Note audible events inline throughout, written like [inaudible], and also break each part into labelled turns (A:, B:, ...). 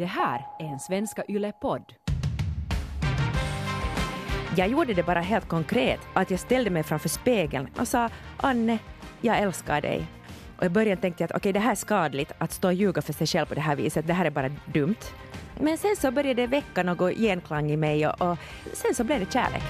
A: Det här är en Svenska Yle-podd.
B: Jag gjorde det bara helt konkret, att jag ställde mig framför spegeln och sa Anne, jag älskar dig. Och i början tänkte jag att okej, okay, det här är skadligt att stå och ljuga för sig själv på det här viset, det här är bara dumt. Men sen så började det väcka något genklang i mig och, och sen så blev det kärlek.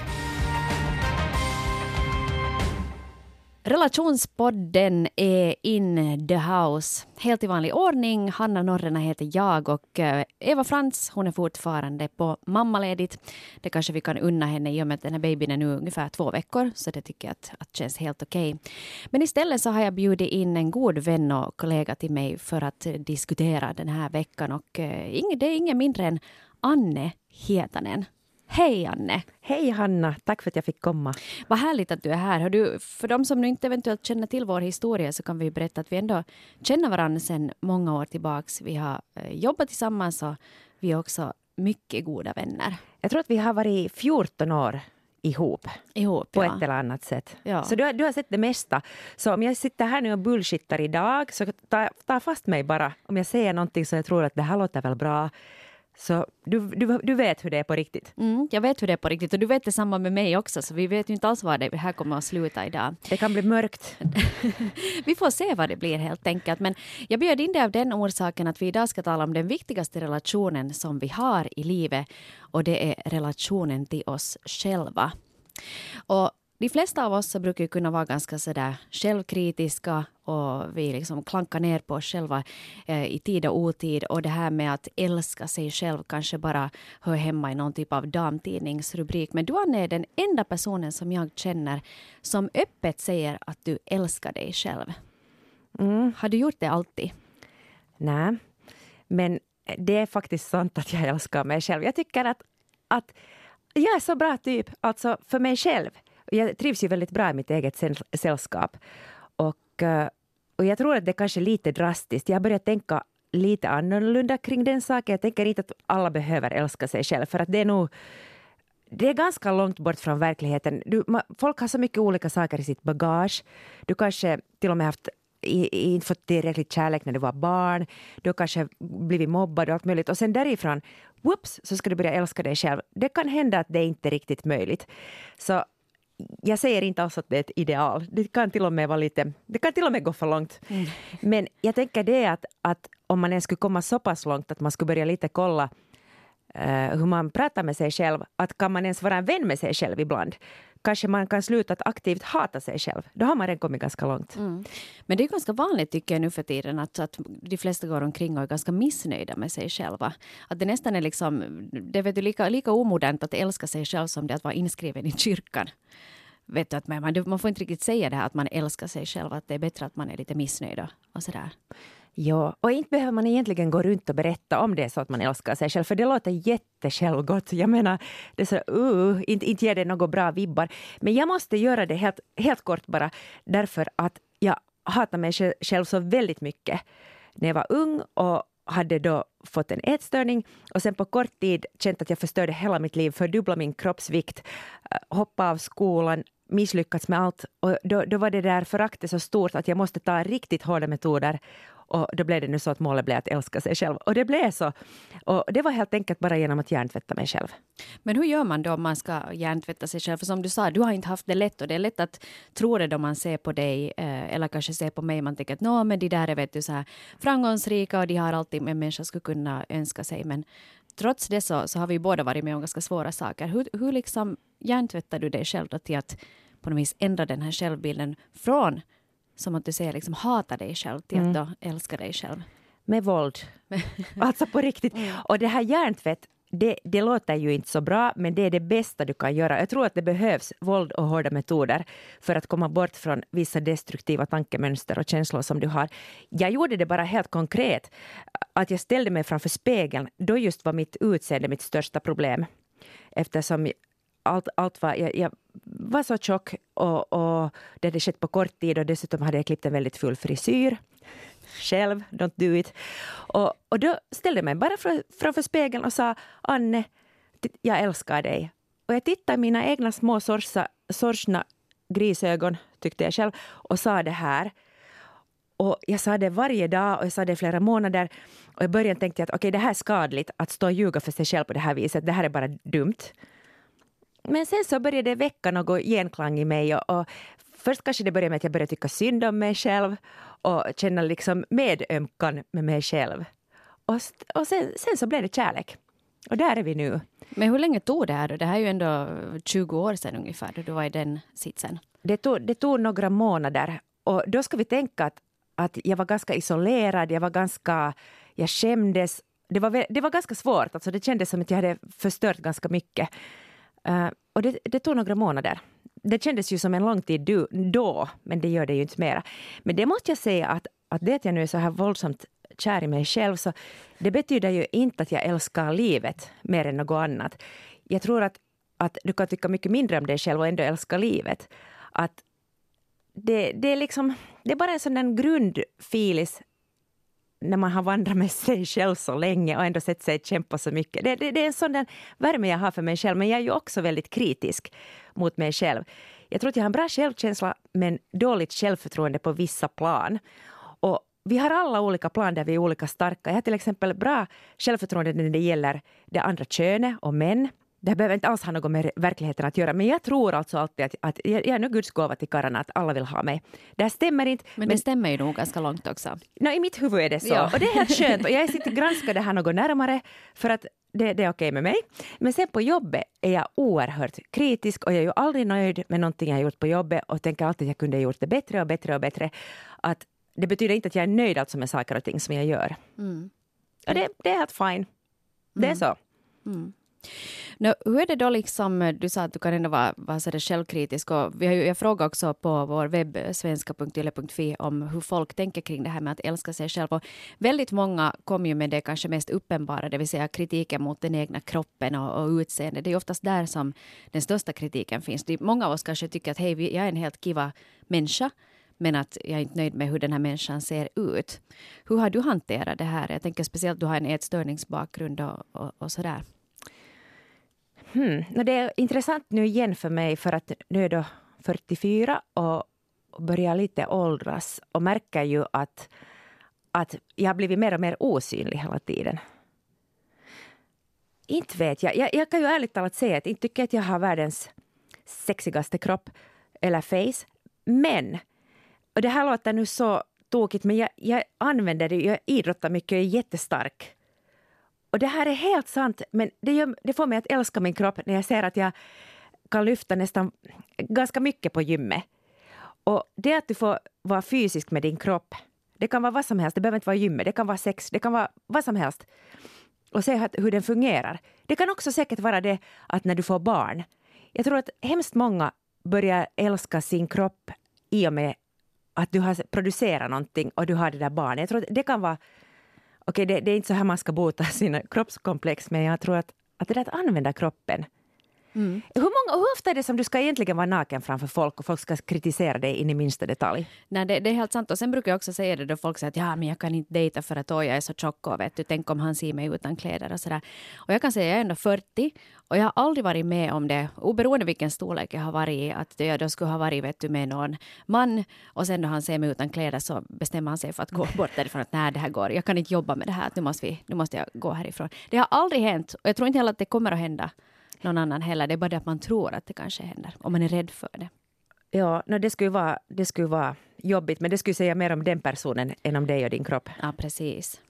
C: Relationspodden är in the house. Helt i vanlig ordning. Hanna Norrena heter jag och eh, Eva Frans hon är fortfarande på mammaledigt. Det kanske vi kan unna henne i och med att den här babyn är nu ungefär två veckor så det tycker jag att, att känns helt okej. Okay. Men istället så har jag bjudit in en god vän och kollega till mig för att diskutera den här veckan och eh, det är ingen mindre än Anne Hietanen. Hej Anne!
B: Hej Hanna, tack för att jag fick komma.
C: Vad härligt att du är här. Har du, för de som nu inte eventuellt känner till vår historia så kan vi berätta att vi ändå känner varandra sedan många år tillbaks. Vi har eh, jobbat tillsammans och vi är också mycket goda vänner.
B: Jag tror att vi har varit 14 år ihop.
C: ihop
B: på
C: ja.
B: ett eller annat sätt.
C: Ja.
B: Så du har, du har sett det mesta. Så om jag sitter här nu och bullshittar idag så ta, ta fast mig bara. Om jag säger någonting så jag tror att det här låter väl bra så du, du, du vet hur det är på riktigt?
C: Mm, jag vet hur det är på riktigt och du vet detsamma med mig också så vi vet ju inte alls var det här kommer att sluta idag.
B: Det kan bli mörkt. [laughs]
C: vi får se vad det blir helt enkelt. Men jag bjöd in det av den orsaken att vi idag ska tala om den viktigaste relationen som vi har i livet och det är relationen till oss själva. Och de flesta av oss brukar kunna vara ganska sådär självkritiska och vi liksom klankar ner på oss själva eh, i tid och otid. Och det här med att älska sig själv kanske bara hör hemma i någon typ av damtidningsrubrik. Men du Anne är den enda personen som jag känner som öppet säger att du älskar dig själv.
B: Mm.
C: Har du gjort det alltid?
B: Nej, men det är faktiskt sant att jag älskar mig själv. Jag tycker att, att jag är så bra typ, alltså för mig själv jag trivs ju väldigt bra i mitt eget sällskap. Och, eh, och jag tror att det är kanske är lite drastiskt. Jag har börjat tänka lite annorlunda kring den saken. Jag tänker inte att alla behöver älska sig själv, för att det är nog det är ganska långt bort från verkligheten. Du, folk har så mycket olika saker i sitt bagage. Du kanske till och med haft inte fått tillräckligt kärlek när du var barn. Du har kanske blivit mobbad och allt möjligt. Och sen därifrån, whoops, så ska du börja älska dig själv. Det kan hända att det inte är riktigt möjligt. Så jag säger inte alls att det är ett ideal. Det kan till och med vara lite, det kan till och med gå för långt. Mm. Men jag tänker det att, att om man ens skulle komma så pass långt att man skulle börja lite kolla uh, hur man pratar med sig själv, att kan man ens vara en vän med sig själv ibland? Kanske man kan sluta att aktivt hata sig själv. Då har man redan kommit ganska långt.
C: Mm. Men det är ganska vanligt tycker jag nu för tiden att, att de flesta går omkring och är ganska missnöjda med sig själva. Att det nästan är liksom, det är lika, lika omodernt att älska sig själv som det att vara inskriven i kyrkan vet du, att man, man får inte riktigt säga det här att man älskar sig själv, att det är bättre att man är lite missnöjd och sådär.
B: Ja, och inte behöver man egentligen gå runt och berätta om det så att man älskar sig själv, för det låter jättesjälvgott. Jag menar, det är så, uh, inte, inte ger det några bra vibbar. Men jag måste göra det helt, helt kort bara, därför att jag hatar mig själv så väldigt mycket. När jag var ung och hade då fått en ätstörning och sen på kort tid känt att jag förstörde hela mitt liv, fördubbla min kroppsvikt, eh, hoppa av skolan, misslyckats med allt. Och då, då var det där föraktet så stort att jag måste ta riktigt hårda metoder och då blev det nu så att målet blev att älska sig själv. Och det blev så. Och det var helt enkelt bara genom att hjärntvätta mig själv.
C: Men hur gör man då om man ska hjärntvätta sig själv? För som du sa, du har inte haft det lätt och det är lätt att tro det då man ser på dig eh, eller kanske ser på mig. Man tänker att Nå, men de där är vet du, så här framgångsrika och de har alltid en människa skulle kunna önska sig. Men trots det så, så har vi båda varit med om ganska svåra saker. Hur, hur liksom hjärntvättar du dig själv då till att på något vis ändra den här självbilden från som att du säger liksom hata dig själv till mm. att då älska dig själv.
B: Med våld. [laughs] alltså på riktigt. Mm. Och det här hjärntvätt, det, det låter ju inte så bra, men det är det bästa du kan göra. Jag tror att det behövs våld och hårda metoder för att komma bort från vissa destruktiva tankemönster och känslor som du har. Jag gjorde det bara helt konkret, att jag ställde mig framför spegeln. Då just var mitt utseende mitt största problem. Eftersom allt, allt var, jag, jag, var så tjock och, och det hade skett på kort tid och dessutom hade jag klippt en väldigt full frisyr. Själv, don't do it. Och, och då ställde jag mig bara framför spegeln och sa Anne, jag älskar dig. Och jag tittade i mina egna små sorsa, sorsna grisögon, tyckte jag själv, och sa det här. Och jag sa det varje dag och jag sa det i flera månader. Och i början tänkte jag att okej, okay, det här är skadligt att stå och ljuga för sig själv på det här viset. Det här är bara dumt. Men sen så började det väcka något genklang i mig och, och först kanske det började med att jag började tycka synd om mig själv och känna liksom medömkan med mig själv. Och, och sen, sen så blev det kärlek. Och där är vi nu.
C: Men hur länge tog det här då? Det här är ju ändå 20 år sedan ungefär, då du var i den sitsen.
B: Det tog, det tog några månader. Och då ska vi tänka att, att jag var ganska isolerad, jag var ganska... Jag skämdes. Det var, det var ganska svårt, alltså det kändes som att jag hade förstört ganska mycket. Uh, och det, det tog några månader. Det kändes ju som en lång tid då, men det gör det ju inte mera. Men det måste jag säga att, att det att jag nu är så här våldsamt kär i mig själv, så det betyder ju inte att jag älskar livet mer än något annat. Jag tror att, att du kan tycka mycket mindre om dig själv och ändå älska livet. Att det, det, är liksom, det är bara en sån där grundfilis när man har vandrat med sig själv så länge och ändå sett sig kämpa så mycket. Det, det, det är en sån där värme jag har för mig själv, men jag är ju också väldigt kritisk mot mig själv. Jag tror att jag har en bra självkänsla, men dåligt självförtroende på vissa plan. Och vi har alla olika plan där vi är olika starka. Jag har till exempel bra självförtroende när det gäller det andra könet och män. Det behöver inte alls ha något med verkligheten att göra, men jag tror alltså alltid att, att jag är nu Guds gåva till karlarna, att alla vill ha mig. Det här stämmer inte.
C: Men, men det stämmer ju nog ganska långt också.
B: No, I mitt huvud är det så. Ja. Och det är helt skönt. Och jag sitter och granskar det här något närmare, för att det, det är okej okay med mig. Men sen på jobbet är jag oerhört kritisk och jag är ju aldrig nöjd med någonting jag har gjort på jobbet och tänker alltid att jag kunde ha gjort det bättre och bättre och bättre. Att det betyder inte att jag är nöjd alltså med saker och ting som jag gör. Mm. Och det, det, är helt fine. Det är mm. så. Mm.
C: No, hur är det då liksom, eh, du sa att du kan ändå vara, vara så självkritisk och vi har ju, jag frågade också på vår webb eh, svenska.yle.fi om hur folk tänker kring det här med att älska sig själv och väldigt många kommer ju med det kanske mest uppenbara, det vill säga kritiken mot den egna kroppen och, och utseende. Det är oftast där som den största kritiken finns. Det, många av oss kanske tycker att hej, jag är en helt kiva människa men att jag är inte nöjd med hur den här människan ser ut. Hur har du hanterat det här? Jag tänker speciellt du har en ätstörningsbakgrund och, och, och sådär.
B: Hmm. Det är intressant nu igen för mig för att nu är jag 44 och börjar lite åldras och märker ju att, att jag har blivit mer och mer osynlig hela tiden. Inte vet jag. jag. Jag kan ju ärligt talat säga att inte tycker att jag har världens sexigaste kropp eller face. Men och det här låter nu så tokigt, men jag, jag använder det, jag idrottar mycket och är jättestark. Och det här är helt sant, men det, gör, det får mig att älska min kropp när jag ser att jag kan lyfta nästan ganska mycket på gymmet. Och det att du får vara fysisk med din kropp, det kan vara vad som helst, det behöver inte vara gymmet, det kan vara sex, det kan vara vad som helst. Och se hur den fungerar. Det kan också säkert vara det att när du får barn. Jag tror att hemskt många börjar älska sin kropp i och med att du har producerat någonting och du har det där barnet. Jag tror att det kan vara... Okej, okay, det, det, är inte så här man ska bota [laughs] sina kroppskomplex, men jag tror att, att det där att använda kroppen Mm. Hur, många, hur ofta är det som du ska egentligen vara naken framför folk och folk ska kritisera dig in i minsta detalj?
C: Nej, det, det, är helt sant. Och sen brukar jag också säga det då folk säger att ja, men jag kan inte dejta för att jag är så tjock och vet du, tänk om han ser mig utan kläder och sådär. Och jag kan säga att jag är ändå 40 och jag har aldrig varit med om det, oberoende vilken storlek jag har varit i, att jag då skulle ha varit vet du, med någon man och sen då han ser mig utan kläder så bestämmer han sig för att gå [laughs] bort därifrån. Att nej, det här går, jag kan inte jobba med det här, nu måste, vi, nu måste jag gå härifrån. Det har aldrig hänt och jag tror inte heller att det kommer att hända någon annan heller. Det är bara det att man tror att det kanske händer, om man är rädd för det.
B: Ja, no, det, skulle vara, det skulle vara jobbigt, men det skulle säga mer om den personen än om dig och din kropp.
C: Ja, precis.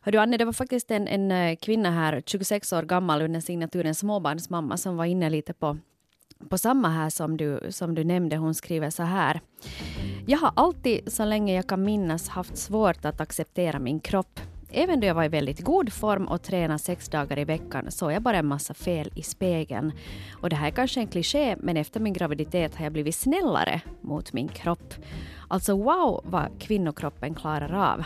C: Hördu Anne, det var faktiskt en, en eh, kvinna här, 26 år gammal, under signaturen småbarnsmamma, som var inne lite på, på samma här som du, som du nämnde. Hon skriver så här. Jag har alltid, så länge jag kan minnas, haft svårt att acceptera min kropp. Även då jag var i väldigt god form och tränade sex dagar i veckan såg jag bara en massa fel i spegeln. Och det här är kanske en kliché, men efter min graviditet har jag blivit snällare mot min kropp. Alltså wow vad kvinnokroppen klarar av.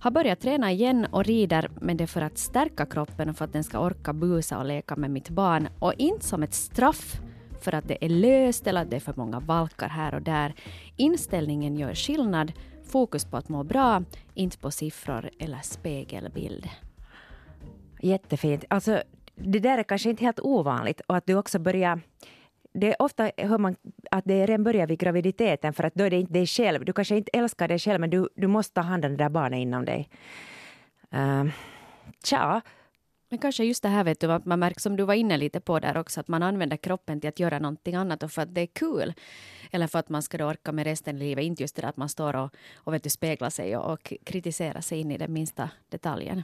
C: Har börjat träna igen och rider, men det är för att stärka kroppen och för att den ska orka busa och leka med mitt barn och inte som ett straff för att det är löst eller att det är för många valkar här och där. Inställningen gör skillnad Fokus på att må bra, inte på siffror eller spegelbild.
B: Jättefint. Alltså, det där är kanske inte helt ovanligt och att du också börjar det är ofta hör man att det redan börjar vid graviditeten för att då är det inte dig själv. Du kanske inte älskar dig själv men du, du måste ta hand om det där barnet inom dig. Uh, tja,
C: men kanske just det här vet du, att man märker som du var inne lite på där också, att man använder kroppen till att göra någonting annat och för att det är kul. Eller för att man ska då orka med resten av livet, inte just det där att man står och, och vet du, speglar sig och, och kritiserar sig in i den minsta detaljen.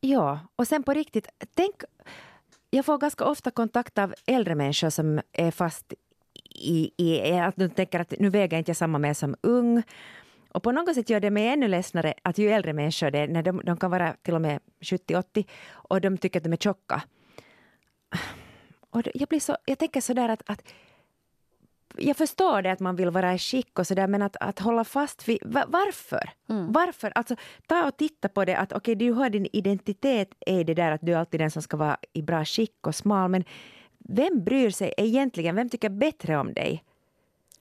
B: Ja, och sen på riktigt, tänk, jag får ganska ofta kontakt av äldre människor som är fast i, i att de tänker att nu väger inte jag samma med som ung. Och på något sätt gör det mig ännu ledsnare att ju äldre människor det är, när de, de kan vara till och med 70-80 och de tycker att de är tjocka. Och jag, blir så, jag tänker sådär att, att jag förstår det att man vill vara i skick och sådär men att, att hålla fast vid varför? Mm. Varför? Alltså ta och titta på det att okej okay, du har din identitet är det där att du är alltid den som ska vara i bra skick och smal men vem bryr sig egentligen? Vem tycker bättre om dig?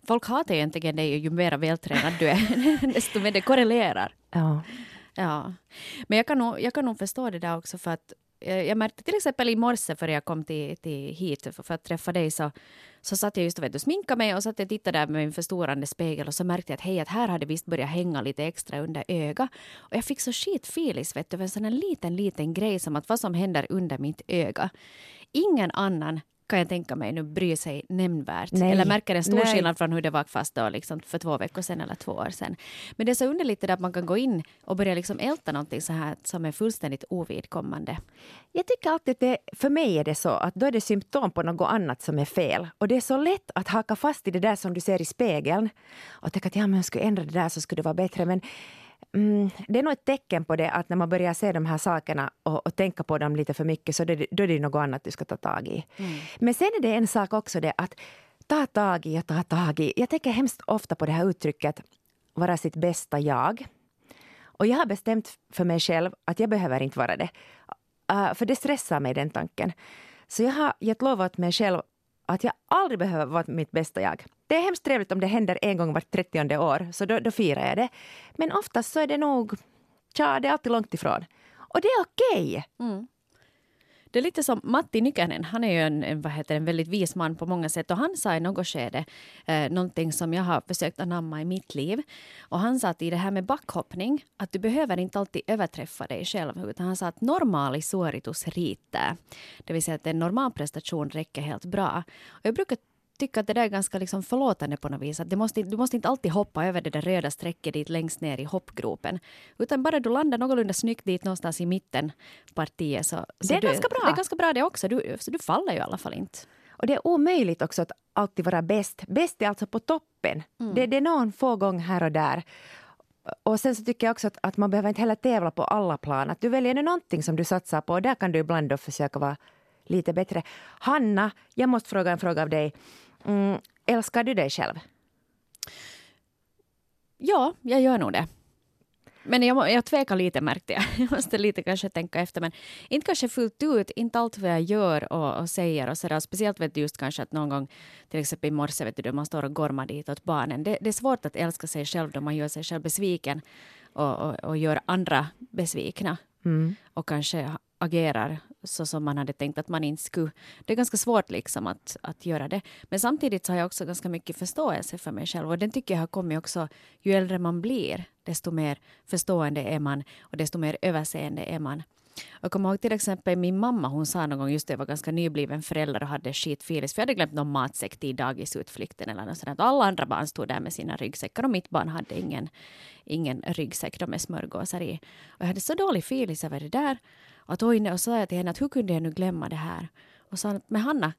C: Folk hatar egentligen dig ju mer vältränad du är, [laughs] desto mer det korrelerar.
B: Ja.
C: ja. Men jag kan, nog, jag kan nog förstå det där också för att eh, jag märkte till exempel i morse för jag kom till, till hit för, att träffa dig så, så satt jag just och, vet, sminkade mig och satt och tittade där med min förstorande spegel och så märkte jag att hej, att här hade visst börjat hänga lite extra under ögat. Och jag fick så skitfilis vet du, en sån här liten, liten grej som att vad som händer under mitt öga. Ingen annan kan jag tänka mig nu bryr sig nämnvärt. Nej. Eller märker en stor Nej. skillnad från hur det var fast då, liksom för två veckor sedan eller två år sedan. Men det är så underligt det att man kan gå in och börja liksom älta någonting så här som är fullständigt ovidkommande.
B: Jag tycker alltid att det, för mig är det så att då är det symptom på något annat som är fel. Och det är så lätt att haka fast i det där som du ser i spegeln och tänka att ja, men jag skulle ändra det där så skulle det vara bättre. Men Mm, det är nog ett tecken på det att när man börjar se de här sakerna och, och tänka på dem lite för mycket så det, då är det något annat du ska ta tag i. Mm. Men sen är det en sak också det att ta tag i och ta tag i. Jag tänker hemskt ofta på det här uttrycket vara sitt bästa jag. Och jag har bestämt för mig själv att jag behöver inte vara det. Uh, för det stressar mig den tanken. Så jag har gett lov åt mig själv att jag aldrig behöver vara mitt bästa jag. Det är hemskt trevligt om det händer en gång vart trettionde år, så då, då firar jag det. Men oftast så är det nog, tja, det är alltid långt ifrån. Och det är okej. Okay. Mm.
C: Det är lite som Matti Nykänen, han är ju en, en, vad heter, en väldigt vis man på många sätt och han sa i något skede eh, någonting som jag har försökt anamma i mitt liv. Och han sa att i det här med backhoppning, att du behöver inte alltid överträffa dig själv, utan han sa att normali suoritus riittää. Det vill säga att en normal prestation räcker helt bra. Och jag brukar tycka att det där är ganska liksom förlåtande på något vis. Att måste, du måste inte alltid hoppa över det där röda strecket dit längst ner i hoppgropen. Utan bara du landar någorlunda snyggt dit någonstans i mitten partiet. Så,
B: så det är
C: du,
B: ganska bra.
C: Det är ganska bra det också. Du, så du faller ju i alla fall inte.
B: Och det är omöjligt också att alltid vara bäst. Bäst är alltså på toppen. Mm. Det, det är någon få gång här och där. Och sen så tycker jag också att, att man behöver inte heller tävla på alla plan. Att du väljer nu någonting som du satsar på och där kan du ibland då försöka vara lite bättre. Hanna, jag måste fråga en fråga av dig. Mm, älskar du dig själv?
C: Ja, jag gör nog det. Men jag, jag tvekar lite märkte jag. [laughs] Jag måste lite kanske tänka efter. Men inte kanske fullt ut, inte allt vad jag gör och, och säger och sådär. Speciellt vet du just kanske att någon gång, till exempel i morse, vet du, man står och gormar dit åt barnen. Det, det är svårt att älska sig själv då man gör sig själv besviken och, och, och gör andra besvikna. Mm. Och kanske agerar så som man hade tänkt att man inte skulle. Det är ganska svårt liksom att, att göra det. Men samtidigt så har jag också ganska mycket förståelse för mig själv och den tycker jag har kommit också ju äldre man blir desto mer förstående är man och desto mer överseende är man. Jag kommer ihåg till exempel min mamma, hon sa någon gång just det, jag var ganska nybliven förälder och hade skitfilis för jag hade glömt någon matsäck till dagisutflykten eller något sånt. Alla andra barn stod där med sina ryggsäckar och mitt barn hade ingen, ingen ryggsäck med smörgåsar i. Och jag hade så dålig filis över det där. Att oj, och så sa jag till henne att hur kunde jag nu glömma det här? Och sa men Hanna,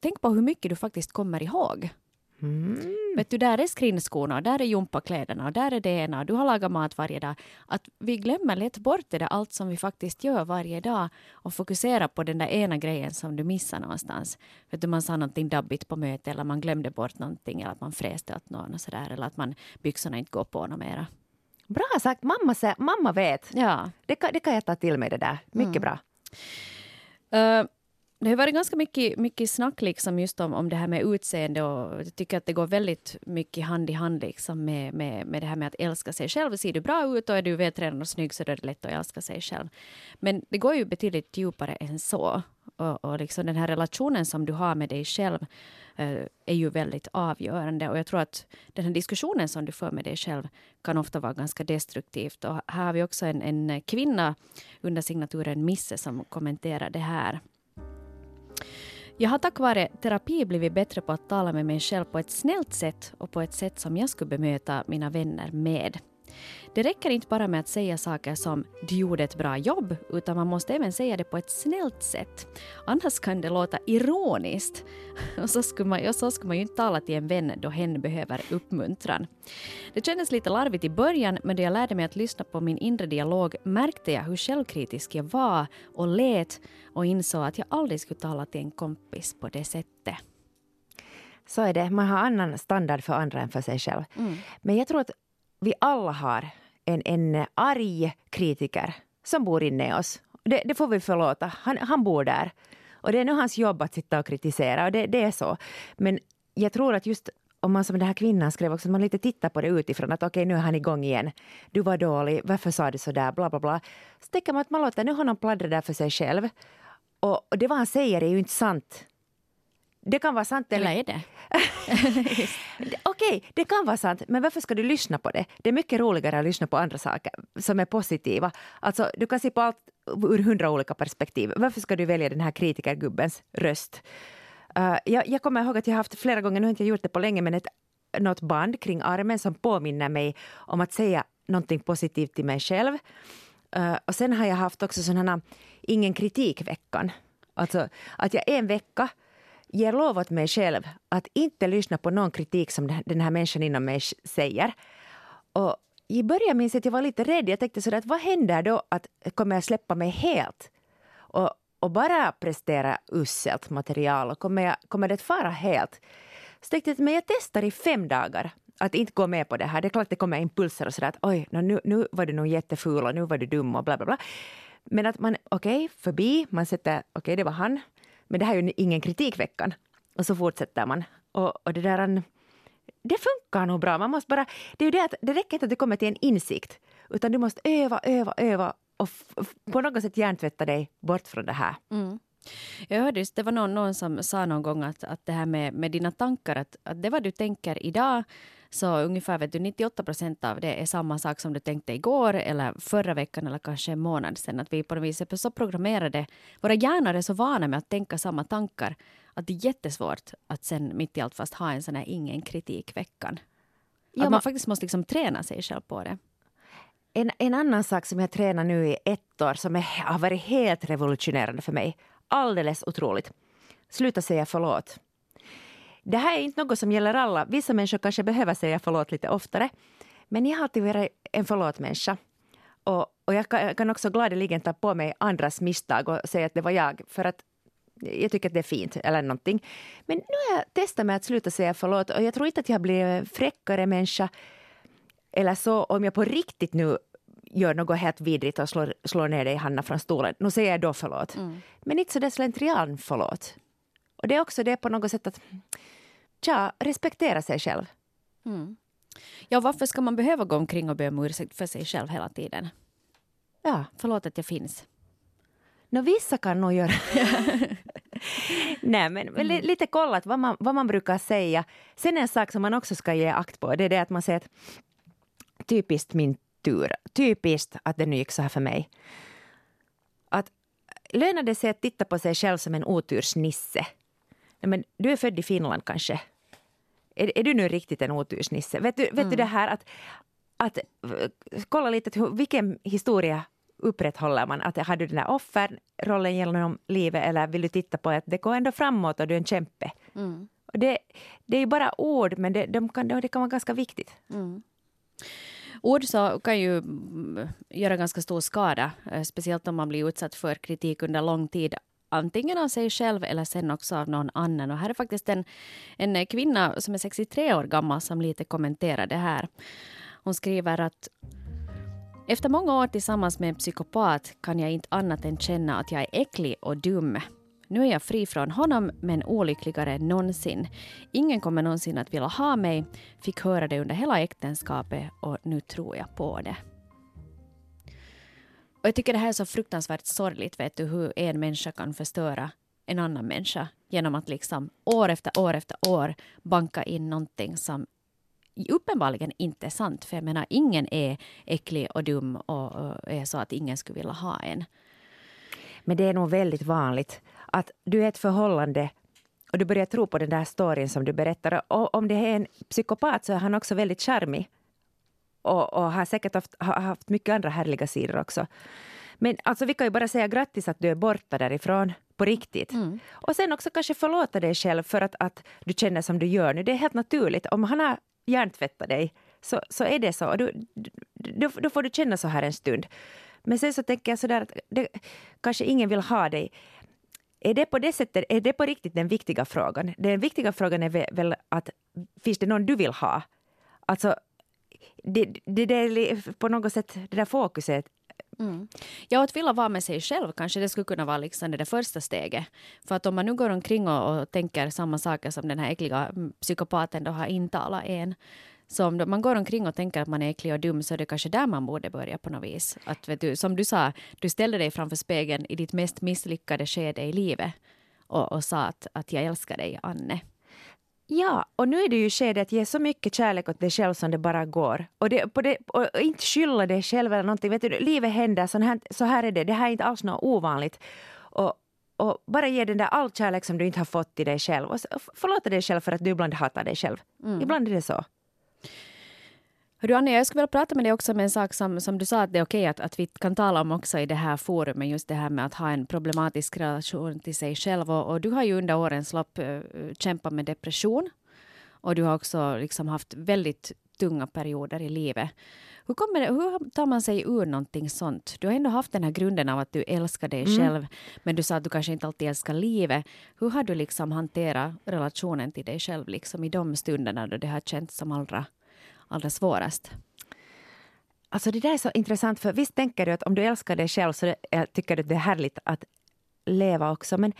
C: tänk på hur mycket du faktiskt kommer ihåg. Mm. Vet du, där är skrinskorna, där är gympakläderna och där är det ena och du har lagat mat varje dag. Att vi glömmer lätt bort det där allt som vi faktiskt gör varje dag och fokuserar på den där ena grejen som du missar någonstans. Vet du, man sa någonting dabbigt på mötet eller man glömde bort någonting eller att man fräste åt någon och sådär eller att man byxorna inte går på något mera.
B: Bra sagt, mamma, mamma vet.
C: Ja.
B: Det, kan, det kan jag ta till mig det där. Mycket mm. bra.
C: Uh, det har varit ganska mycket, mycket snack liksom just om, om det här med utseende och jag tycker att det går väldigt mycket hand i hand liksom med, med, med det här med att älska sig själv. Ser du bra ut och är du vältränad och snygg så är det lätt att älska sig själv. Men det går ju betydligt djupare än så. Och, och liksom den här relationen som du har med dig själv eh, är ju väldigt avgörande. Och jag tror att den här diskussionen som du för med dig själv kan ofta vara ganska destruktivt. Och här har vi också en, en kvinna under signaturen Misse som kommenterar det här. Jag har tack vare terapi blivit bättre på att tala med mig själv på ett snällt sätt och på ett sätt som jag skulle bemöta mina vänner med. Det räcker inte bara med att säga saker som “du gjorde ett bra jobb” utan man måste även säga det på ett snällt sätt. Annars kan det låta ironiskt. [laughs] Och så skulle man, och så skulle man ju inte tala till en vän då hen behöver uppmuntran. Det kändes lite larvigt i början men då jag lärde mig att lyssna på min inre dialog märkte jag hur självkritisk jag var och lät och insåg att jag aldrig skulle tala till en kompis på det sättet.
B: Så är det. Man har annan standard för andra än för sig själv. Mm. Men jag tror att vi alla har en, en arg kritiker som bor inne i oss. Det, det får vi förlåta. Han, han bor där. Och det är nu hans jobb att sitta och kritisera och det, det är så. Men jag tror att just om man som den här kvinnan skrev också, att man lite tittar på det utifrån, att okej okay, nu är han igång igen. Du var dålig, varför sa du så där, bla bla bla. Så tänker man att man låter nu honom pladdra där för sig själv. Och, och det vad han säger är ju inte sant. Det kan vara sant.
C: Eller, eller är det? [laughs]
B: Okej, okay, det kan vara sant, men varför ska du lyssna på det? Det är mycket roligare att lyssna på andra saker som är positiva. Alltså, du kan se på allt ur hundra olika perspektiv. Varför ska du välja den här kritikergubbens röst? Uh, jag, jag kommer ihåg att jag haft flera gånger, nu har jag inte gjort det på länge, men ett, något band kring armen som påminner mig om att säga någonting positivt till mig själv. Uh, och sen har jag haft också sådana ingen kritik-veckan. Alltså att jag en vecka ger lov åt mig själv att inte lyssna på någon kritik som den här människan inom mig säger. Och i början minns jag att jag var lite rädd. Jag tänkte sådär att vad händer då? Att kommer jag släppa mig helt? Och, och bara prestera uselt material? Och kommer, jag, kommer det att fara helt? Så tänkte jag att men jag testar i fem dagar att inte gå med på det här. Det är klart det kommer impulser och sådär att oj, nu, nu var du nog jätteful och nu var du dum och bla bla bla. Men att man, okej, okay, förbi, man sätter, okej okay, det var han, men det här är ju ingen kritikveckan. Och så fortsätter man. Och, och det där... Det funkar nog bra. Man måste bara, det, är ju det, att, det räcker inte att du kommer till en insikt. Utan du måste öva, öva, öva och på något sätt hjärntvätta dig bort från det här.
C: Mm. Jag hörde just, det var någon, någon som sa någon gång att, att det här med, med dina tankar, att, att det vad du tänker idag, så ungefär vet du, 98 procent av det är samma sak som du tänkte igår eller förra veckan eller kanske en månad sedan. Att vi på något vis är så programmerade, våra hjärnor är så vana med att tänka samma tankar att det är jättesvårt att sen mitt i allt fast ha en sån här ingen kritik-veckan. Att man faktiskt måste liksom träna sig själv på det.
B: En, en annan sak som jag tränar nu i ett år som är, har varit helt revolutionerande för mig. Alldeles otroligt. Sluta säga förlåt. Det här är inte något som gäller alla. Vissa människor kanske behöver säga förlåt lite oftare. Men jag har alltid varit en förlåt-människa. Och, och jag, kan, jag kan också gladeligen ta på mig andras misstag och säga att det var jag. För att jag tycker att det är fint eller någonting. Men nu har jag testat med att sluta säga förlåt och jag tror inte att jag blir fräckare människa eller så om jag på riktigt nu gör något helt vidrigt och slår, slår ner dig Hanna från stolen. Nu säger jag då förlåt. Mm. Men inte så där slentrian förlåt. Och det är också det på något sätt att tja, respektera sig själv.
C: Mm. Ja, varför ska man behöva gå omkring och be om ursäkt för sig själv hela tiden?
B: Ja.
C: Förlåt att jag finns.
B: No, vissa kan nog göra [laughs] Nej, men mm. lite kollat vad man, vad man brukar säga. Sen en sak som man också ska ge akt på, det är det att man säger att typiskt min tur, typiskt att det nu gick så här för mig. Att lönar det sig att titta på sig själv som en otursnisse? men du är född i Finland kanske. Är, är du nu riktigt en otursnisse? Vet du, vet mm. du det här att, att kolla lite vilken historia upprätthåller man? Att har du den här offerrollen genom livet eller vill du titta på att det går ändå framåt och du är en kämpe? Mm. Det, det är ju bara ord men det, de kan, det kan vara ganska viktigt. Mm.
C: Ord så kan ju mm, göra ganska stor skada, eh, speciellt om man blir utsatt för kritik under lång tid antingen av sig själv eller sen också av någon annan. Och här är faktiskt en, en eh, kvinna som är 63 år gammal som lite kommenterar det här. Hon skriver att efter många år tillsammans med en psykopat kan jag inte annat än känna att jag är äcklig och dum. Nu är jag fri från honom, men olyckligare än någonsin. Ingen kommer någonsin att vilja ha mig. Fick höra det under hela äktenskapet och nu tror jag på det. Och jag tycker det här är så fruktansvärt sorgligt, vet du, hur en människa kan förstöra en annan människa genom att liksom år efter år efter år banka in någonting som uppenbarligen inte är sant. För jag menar, ingen är äcklig och dum och, och är så att ingen skulle vilja ha en.
B: Men det är nog väldigt vanligt att du är ett förhållande och du börjar tro på den där storyn som du berättar. Och om det är en psykopat så är han också väldigt charmig. Och, och har säkert haft, har haft mycket andra härliga sidor också. Men alltså vi kan ju bara säga grattis att du är borta därifrån på riktigt. Mm. Och sen också kanske förlåta dig själv för att, att du känner som du gör nu. Det är helt naturligt. Om han har hjärntvättat dig så, så är det så. Och du, då, då får du känna så här en stund. Men sen så tänker jag sådär att det, kanske ingen vill ha dig. Är det på det sättet, är det på riktigt den viktiga frågan? Den viktiga frågan är väl att finns det någon du vill ha? Alltså, det, det, det på något sätt, det där fokuset
C: Mm. Ja, att vilja vara med sig själv kanske det skulle kunna vara liksom det första steget. För att om man nu går omkring och, och tänker samma saker som den här äckliga mm, psykopaten då har intalat en. Så om man går omkring och tänker att man är äcklig och dum så är det kanske där man borde börja på något vis. Att, vet du, som du sa, du ställde dig framför spegeln i ditt mest misslyckade skede i livet och, och sa att, att jag älskar dig, Anne.
B: Ja, och nu är det ju skede att ge så mycket kärlek åt dig själv som det bara går. Och, det, det, och inte skylla dig själv eller någonting. Vet du, livet händer, så här, så här är det. Det här är inte alls något ovanligt. Och, och bara ge den där all kärlek som du inte har fått till dig själv. Och förlåta dig själv för att du ibland hatar dig själv. Mm. Ibland är det så.
C: Hörru Anja, jag skulle vilja prata med dig också om en sak som, som du sa att det är okej att, att vi kan tala om också i det här forumet, just det här med att ha en problematisk relation till sig själv. Och, och du har ju under årens lopp uh, kämpat med depression. Och du har också liksom haft väldigt tunga perioder i livet. Hur, kommer det, hur tar man sig ur någonting sånt? Du har ändå haft den här grunden av att du älskar dig mm. själv, men du sa att du kanske inte alltid älskar livet. Hur har du liksom hanterat relationen till dig själv liksom i de stunderna då det har känts som allra allra svårast?
B: Alltså det där är så intressant, för visst tänker du att om du älskar dig själv så det, eh, tycker du att det är härligt att leva också. Men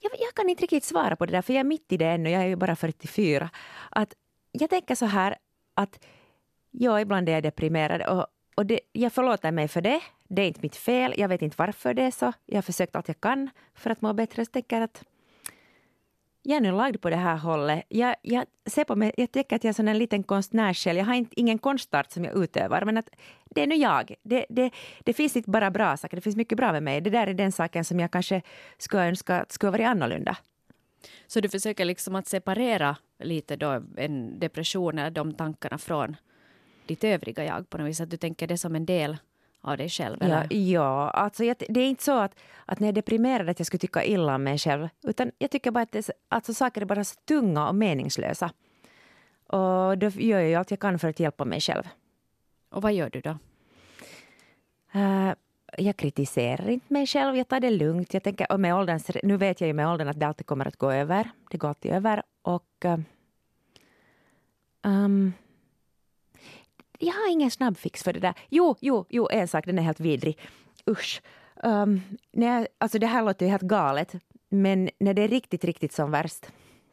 B: jag, jag, kan inte riktigt svara på det där, för jag är mitt i det ännu. Jag är ju bara 44. Att jag tänker så här att ja, ibland är jag deprimerad och, och det, jag förlåter mig för det. Det är inte mitt fel. Jag vet inte varför det är så. Jag har försökt allt jag kan för att må bättre. Jag tänker att jag är nu lagd på det här hållet. Jag, jag ser på mig, jag tycker att jag är som en liten konstnärssjäl. Jag har inte, ingen konstart som jag utövar, men att det är nu jag. Det, det, det finns inte bara bra saker, det finns mycket bra med mig. Det där är den saken som jag kanske skulle önska skulle varit annorlunda.
C: Så du försöker liksom att separera lite då en depression eller de tankarna från ditt övriga jag på något vis? Att du tänker det som en del av dig själv?
B: Eller? Ja, ja alltså jag, det är inte så att, att när jag är deprimerad att jag skulle tycka illa om mig själv. Utan jag tycker bara att det, alltså, saker är bara så tunga och meningslösa. Och då gör jag allt jag kan för att hjälpa mig själv.
C: Och vad gör du då?
B: Uh, jag kritiserar inte mig själv, jag tar det lugnt. Jag tänker, och med åldern, nu vet jag ju med åldern att det alltid kommer att gå över. Det går alltid över. Och um, jag har ingen snabbfix för det där. Jo, jo, jo, en sak, den är helt vidrig. Usch. Um, när alltså det här låter ju helt galet, men när det är riktigt, riktigt som värst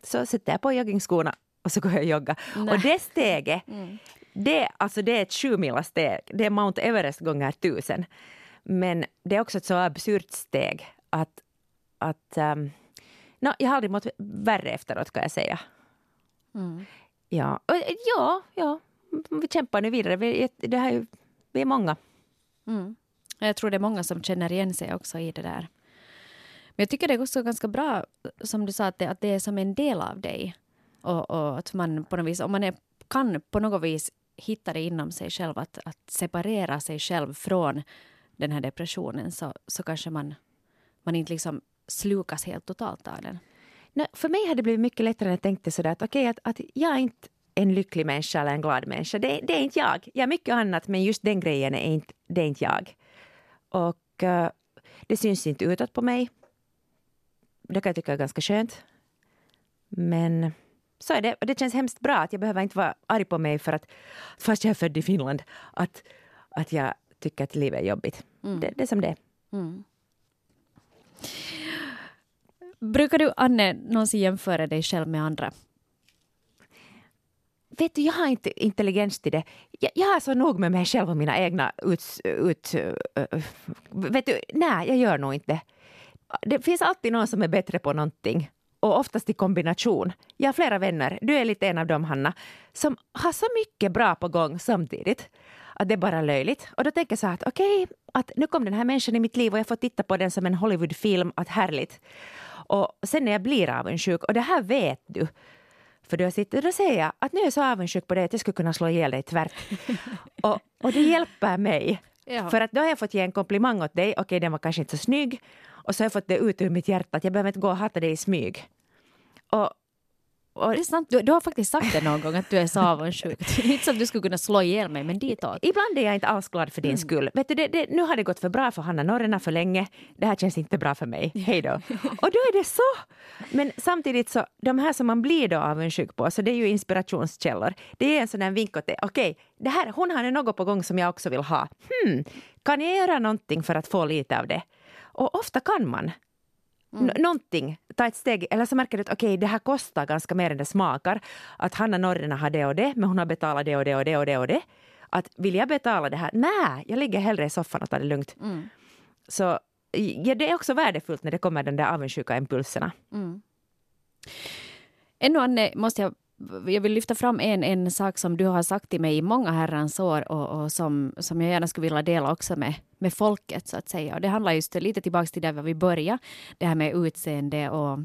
B: så sätter jag på joggingskorna och så går jag och joggar. Nej. Och det steget, mm. det, alltså det är ett sjumila steg. Det är Mount Everest gånger tusen. Men det är också ett så absurt steg att, att um, no, jag har aldrig mått värre efteråt kan jag säga. Mm. Ja, ja, ja, vi kämpar nu vidare. Vi, det här, vi är många.
C: Mm. Jag tror det är många som känner igen sig också i det där. Men jag tycker det är också ganska bra, som du sa, att det, att det är som en del av dig. Och, och att man på något vis, om man är, kan på något vis hitta det inom sig själv, att, att separera sig själv från den här depressionen, så, så kanske man, man inte liksom slukas helt totalt av den.
B: Nej, för mig har det blivit mycket lättare när jag tänkte sådär att okej, okay, att, att jag inte en lycklig människa eller en glad människa. Det, det, är inte jag. Jag är mycket annat, men just den grejen är inte, det är inte jag. Och uh, det syns inte utåt på mig. Det kan jag tycka är ganska skönt. Men så är det. Och det känns hemskt bra att jag behöver inte vara arg på mig för att, fast jag är född i Finland, att, att jag tycker att livet är jobbigt. Mm. Det, det, är som det är. Mm.
C: Brukar du, Anne, någonsin jämföra dig själv med andra?
B: Vet du, jag har inte intelligens till det. Jag, jag har så nog med mig själv och mina egna ut... ut uh, vet du, nej, jag gör nog inte det finns alltid någon som är bättre på någonting och oftast i kombination. Jag har flera vänner, du är lite en av dem Hanna, som har så mycket bra på gång samtidigt att det är bara löjligt. Och då tänker jag så här att okej, okay, att nu kom den här människan i mitt liv och jag får titta på den som en Hollywoodfilm, att härligt. Och sen när jag blir avundsjuk, och det här vet du, för du har sittit, då säger att nu är jag så avundsjuk på dig att jag skulle kunna slå ihjäl dig tvärt. [laughs] och, och det hjälper mig. Ja. För att då har jag fått ge en komplimang åt dig, okej okay, den var kanske inte så snygg, och så har jag fått det ut ur mitt hjärta att jag behöver inte gå och hata dig i smyg. Och,
C: och det är sant, du, du, har faktiskt sagt det någon gång att du är så avundsjuk. inte så att du skulle kunna slå ihjäl mig, men ditåt.
B: Ibland är jag inte alls glad för din mm. skull. Vet du, det, det, nu har det gått för bra för Hanna Norrena för länge. Det här känns inte bra för mig. Hej då. Och då är det så. Men samtidigt så, de här som man blir då avundsjuk på, så det är ju inspirationskällor. Det är en sån där vink åt det. Okej, det här, hon har något på gång som jag också vill ha. Hmm, kan jag göra någonting för att få lite av det? Och ofta kan man. Mm. Någonting, ta ett steg, eller så märker du att okej, okay, det här kostar ganska mer än det smakar. Att Hanna Norrena har det och det, men hon har betalat det och det och det och det och det. Att vill jag betala det här? Nej, jag ligger hellre i soffan och tar det lugnt. Mm. Så ja, det är också värdefullt när det kommer den där avundsjuka impulserna. Mm.
C: Ännu Anne, måste jag jag vill lyfta fram en, en sak som du har sagt till mig i många herrans år och, och som, som jag gärna skulle vilja dela också med, med folket så att säga. Och det handlar just lite tillbaka till där vi började, det här med utseende och,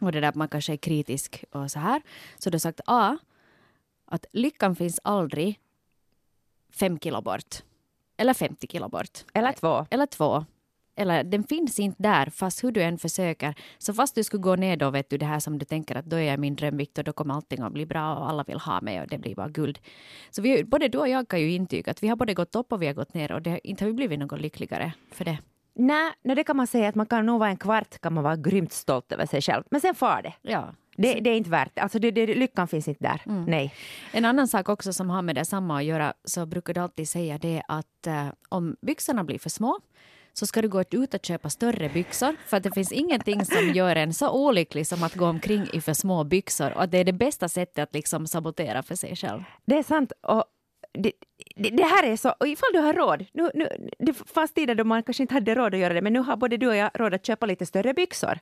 C: och det där att man kanske är kritisk och så här. Så du har sagt A, att lyckan finns aldrig fem kilo bort. Eller 50 kilo bort.
B: Eller två.
C: Eller två eller den finns inte där fast hur du än försöker. Så fast du skulle gå ner då vet du det här som du tänker att då är jag min drömvikt och då kommer allting att bli bra och alla vill ha mig och det blir bara guld. Så vi, både du och jag kan ju intyga att vi har både gått upp och vi har gått ner och det, inte har vi blivit något lyckligare för det.
B: Nej, det kan man säga att man kan nog vara en kvart kan man vara grymt stolt över sig själv. Men sen far det.
C: Ja.
B: Det, det, är inte värt. Alltså det, det, lyckan finns inte där. Mm. Nej.
C: En annan sak också som har med det samma att göra så brukar du alltid säga det att uh, om byxorna blir för små så ska du gå ut och köpa större byxor. För att det finns ingenting som gör en så olycklig som att gå omkring i för små byxor. Och det är det bästa sättet att liksom sabotera för sig själv.
B: Det är sant. Och det, det, det, här är så, och ifall du har råd, nu, nu, det fanns tider då man kanske inte hade råd att göra det, men nu har både du och jag råd att köpa lite större byxor.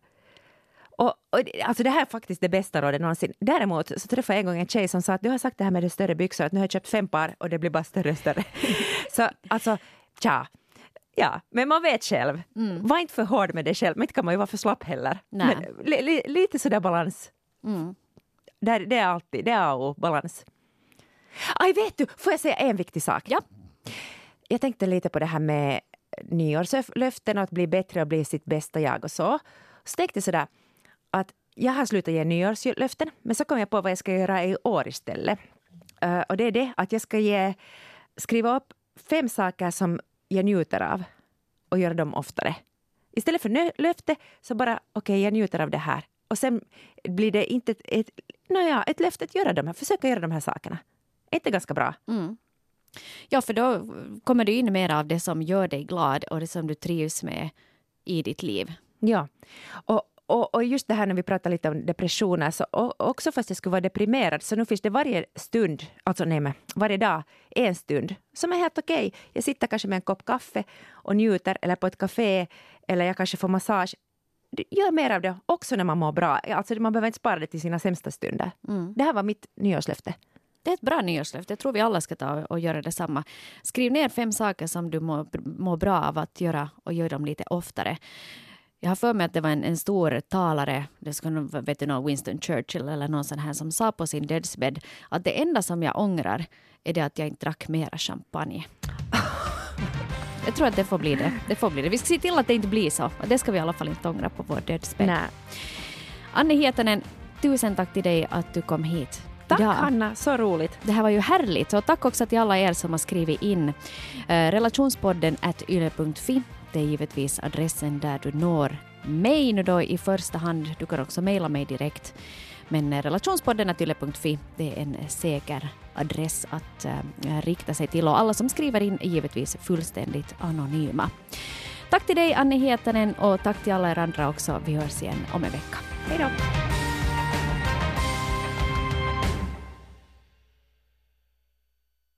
B: Och, och, alltså det här är faktiskt det bästa rådet någonsin. Däremot så träffade jag en gång en tjej som sa att du har sagt det här med de större byxor, att nu har jag köpt fem par och det blir bara större och större. [laughs] så alltså, tja, Ja, men man vet själv. Mm. Var inte för hård med dig själv, men inte kan man ju vara för slapp heller. Nej. Men li, li, lite sådär balans. Mm. Det, det är alltid, det är och balans. Aj, vet du, får jag säga en viktig sak?
C: Ja.
B: Jag tänkte lite på det här med nyårslöften och att bli bättre och bli sitt bästa jag och så. Så tänkte jag sådär att jag har slutat ge nyårslöften, men så kom jag på vad jag ska göra i år istället. Uh, och det är det att jag ska ge, skriva upp fem saker som jag njuter av och göra dem oftare. Istället för löfte så bara okej, okay, jag njuter av det här. Och sen blir det inte ett, ett, naja, ett löfte att göra de här, försöka göra de här sakerna. Är inte ganska bra? Mm.
C: Ja, för då kommer du in mer av det som gör dig glad och det som du trivs med i ditt liv.
B: Ja, och, och, och, just det här när vi pratar lite om depressioner, så också fast jag skulle vara deprimerad, så nu finns det varje stund, alltså nej men, varje dag en stund som är helt okej. Okay. Jag sitter kanske med en kopp kaffe och njuter, eller på ett café, eller jag kanske får massage. Gör mer av det också när man mår bra. Alltså man behöver inte spara det till sina sämsta stunder. Mm. Det här var mitt nyårslöfte.
C: Det är ett bra nyårslöfte. Jag tror vi alla ska ta och göra detsamma. Skriv ner fem saker som du mår, mår bra av att göra och gör dem lite oftare. Jag har för mig att det var en, en stor talare, det ska nog vet du någon Winston Churchill eller någon sån här som sa på sin dödsbädd att det enda som jag ångrar är det att jag inte drack mera champagne. [laughs] Jag tror att det får bli det. det får bli det. Vi ska se till att det inte blir så. Och det ska vi i alla fall inte ångra på vår dödsbädd.
B: Nej.
C: Annie Hietanen, tusen tack till dig att du kom hit.
B: Tack ja. Hanna, så roligt.
C: Det här var ju härligt. Och tack också till alla er som har skrivit in. Eh, relationspodden at yle.fi det är givetvis adressen där du når mig nu då i första hand. Du kan också mejla mig direkt. Men eh, relationspodden atyle.fi, det är en eh, säker adress att äh, rikta sig till och alla som skriver in är givetvis fullständigt anonyma. Tack till dig Annie Hietanen och tack till alla er andra också. Vi hörs igen om en vecka. Hej då!